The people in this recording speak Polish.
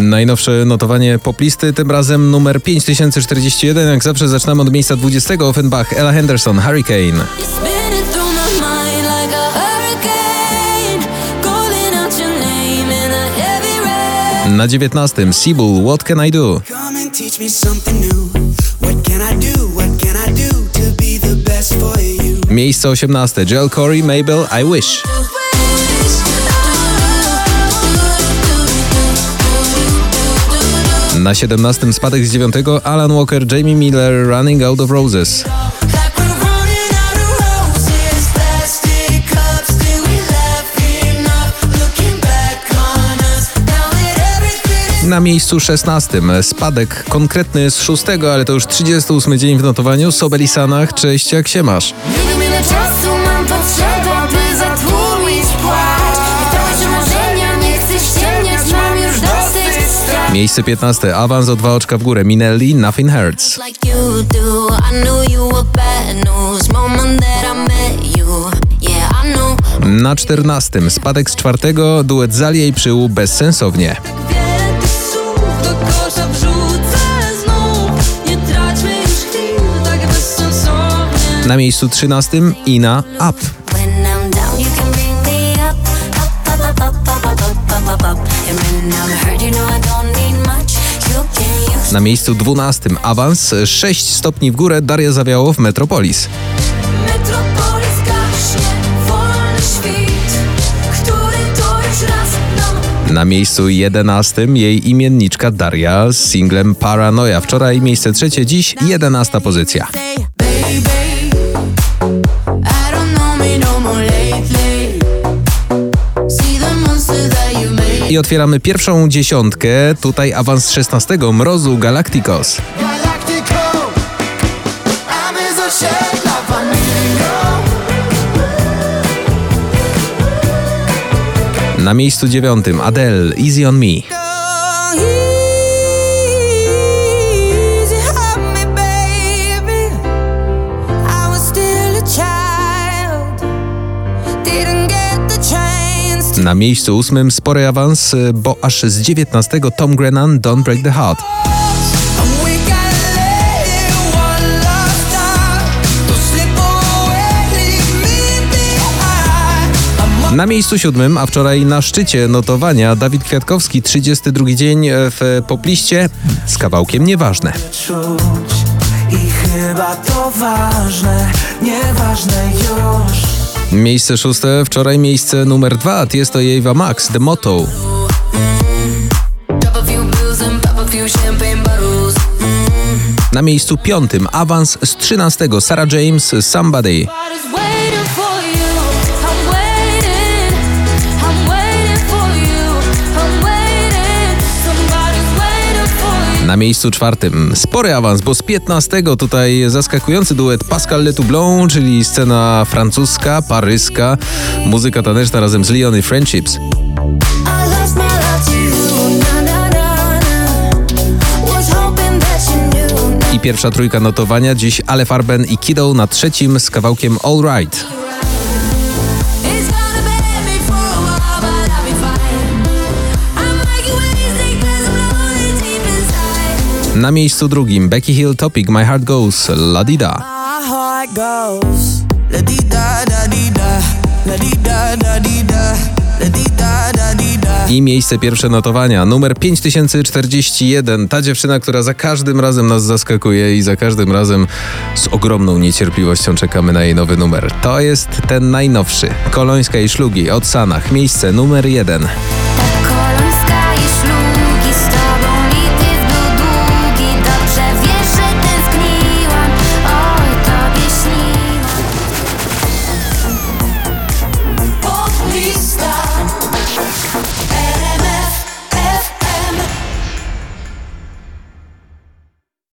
Najnowsze notowanie poplisty, tym razem numer 5041. Jak zawsze zaczynamy od miejsca 20. Offenbach, Ella Henderson, Hurricane. Na 19. Seabull, What Can I Do? Miejsce 18. Jill Corey, Mabel, I Wish. Na 17. spadek z 9. Alan Walker, Jamie Miller, Running Out of Roses. Na miejscu 16. Spadek konkretny z 6, ale to już 38 dzień w notowaniu. Sobel i Sanach, cześć, jak się masz? Nie wiem ile czasu Miejsce 15. Awans o dwa oczka w górę. Minelli, Nothing Hurts. Na 14. Spadek z czwartego. Duet Zalia i Przyłu, bezsensownie. Tak bezsensownie Na miejscu 13. Ina, Up. Up, up, up, up, up, up, up, up, up, up, up. And when I'm hurt, you know I don't Na miejscu 12. Awans 6 stopni w górę. Daria Zawiało w Metropolis. Metropolis gaśnie, wolny świt, który to już raz nam Na miejscu 11. Jej imienniczka Daria z singlem Paranoia. Wczoraj miejsce trzecie, dziś 11 pozycja. I otwieramy pierwszą dziesiątkę. Tutaj awans z 16. Mrozu Galacticos. A mingle. Na miejscu dziewiątym Adele, Easy on Me. Na miejscu ósmym spory awans, bo aż z 19 Tom Grennan, Don't Break the Heart. Na miejscu siódmym, a wczoraj na szczycie notowania Dawid Kwiatkowski, 32 dzień w popliście z kawałkiem Nieważne. czuć i chyba to ważne, nieważne już. Miejsce szóste, wczoraj miejsce numer dwa, jest to Ava Max, The Motto. Na miejscu piątym awans z trzynastego Sarah James Somebody. Na miejscu czwartym spory awans, bo z 15 tutaj zaskakujący duet Pascal Letoublon, czyli scena francuska, paryska, muzyka taneczna razem z Leon i Friendships. I pierwsza trójka notowania dziś Ale Farben i Kiddo na trzecim z kawałkiem All Right. Na miejscu drugim Becky Hill Topic My Heart Goes La Dida. I miejsce pierwsze notowania numer 5041. Ta dziewczyna, która za każdym razem nas zaskakuje i za każdym razem z ogromną niecierpliwością czekamy na jej nowy numer. To jest ten najnowszy. Kolońska i Szlugi od Sanach. Miejsce numer jeden.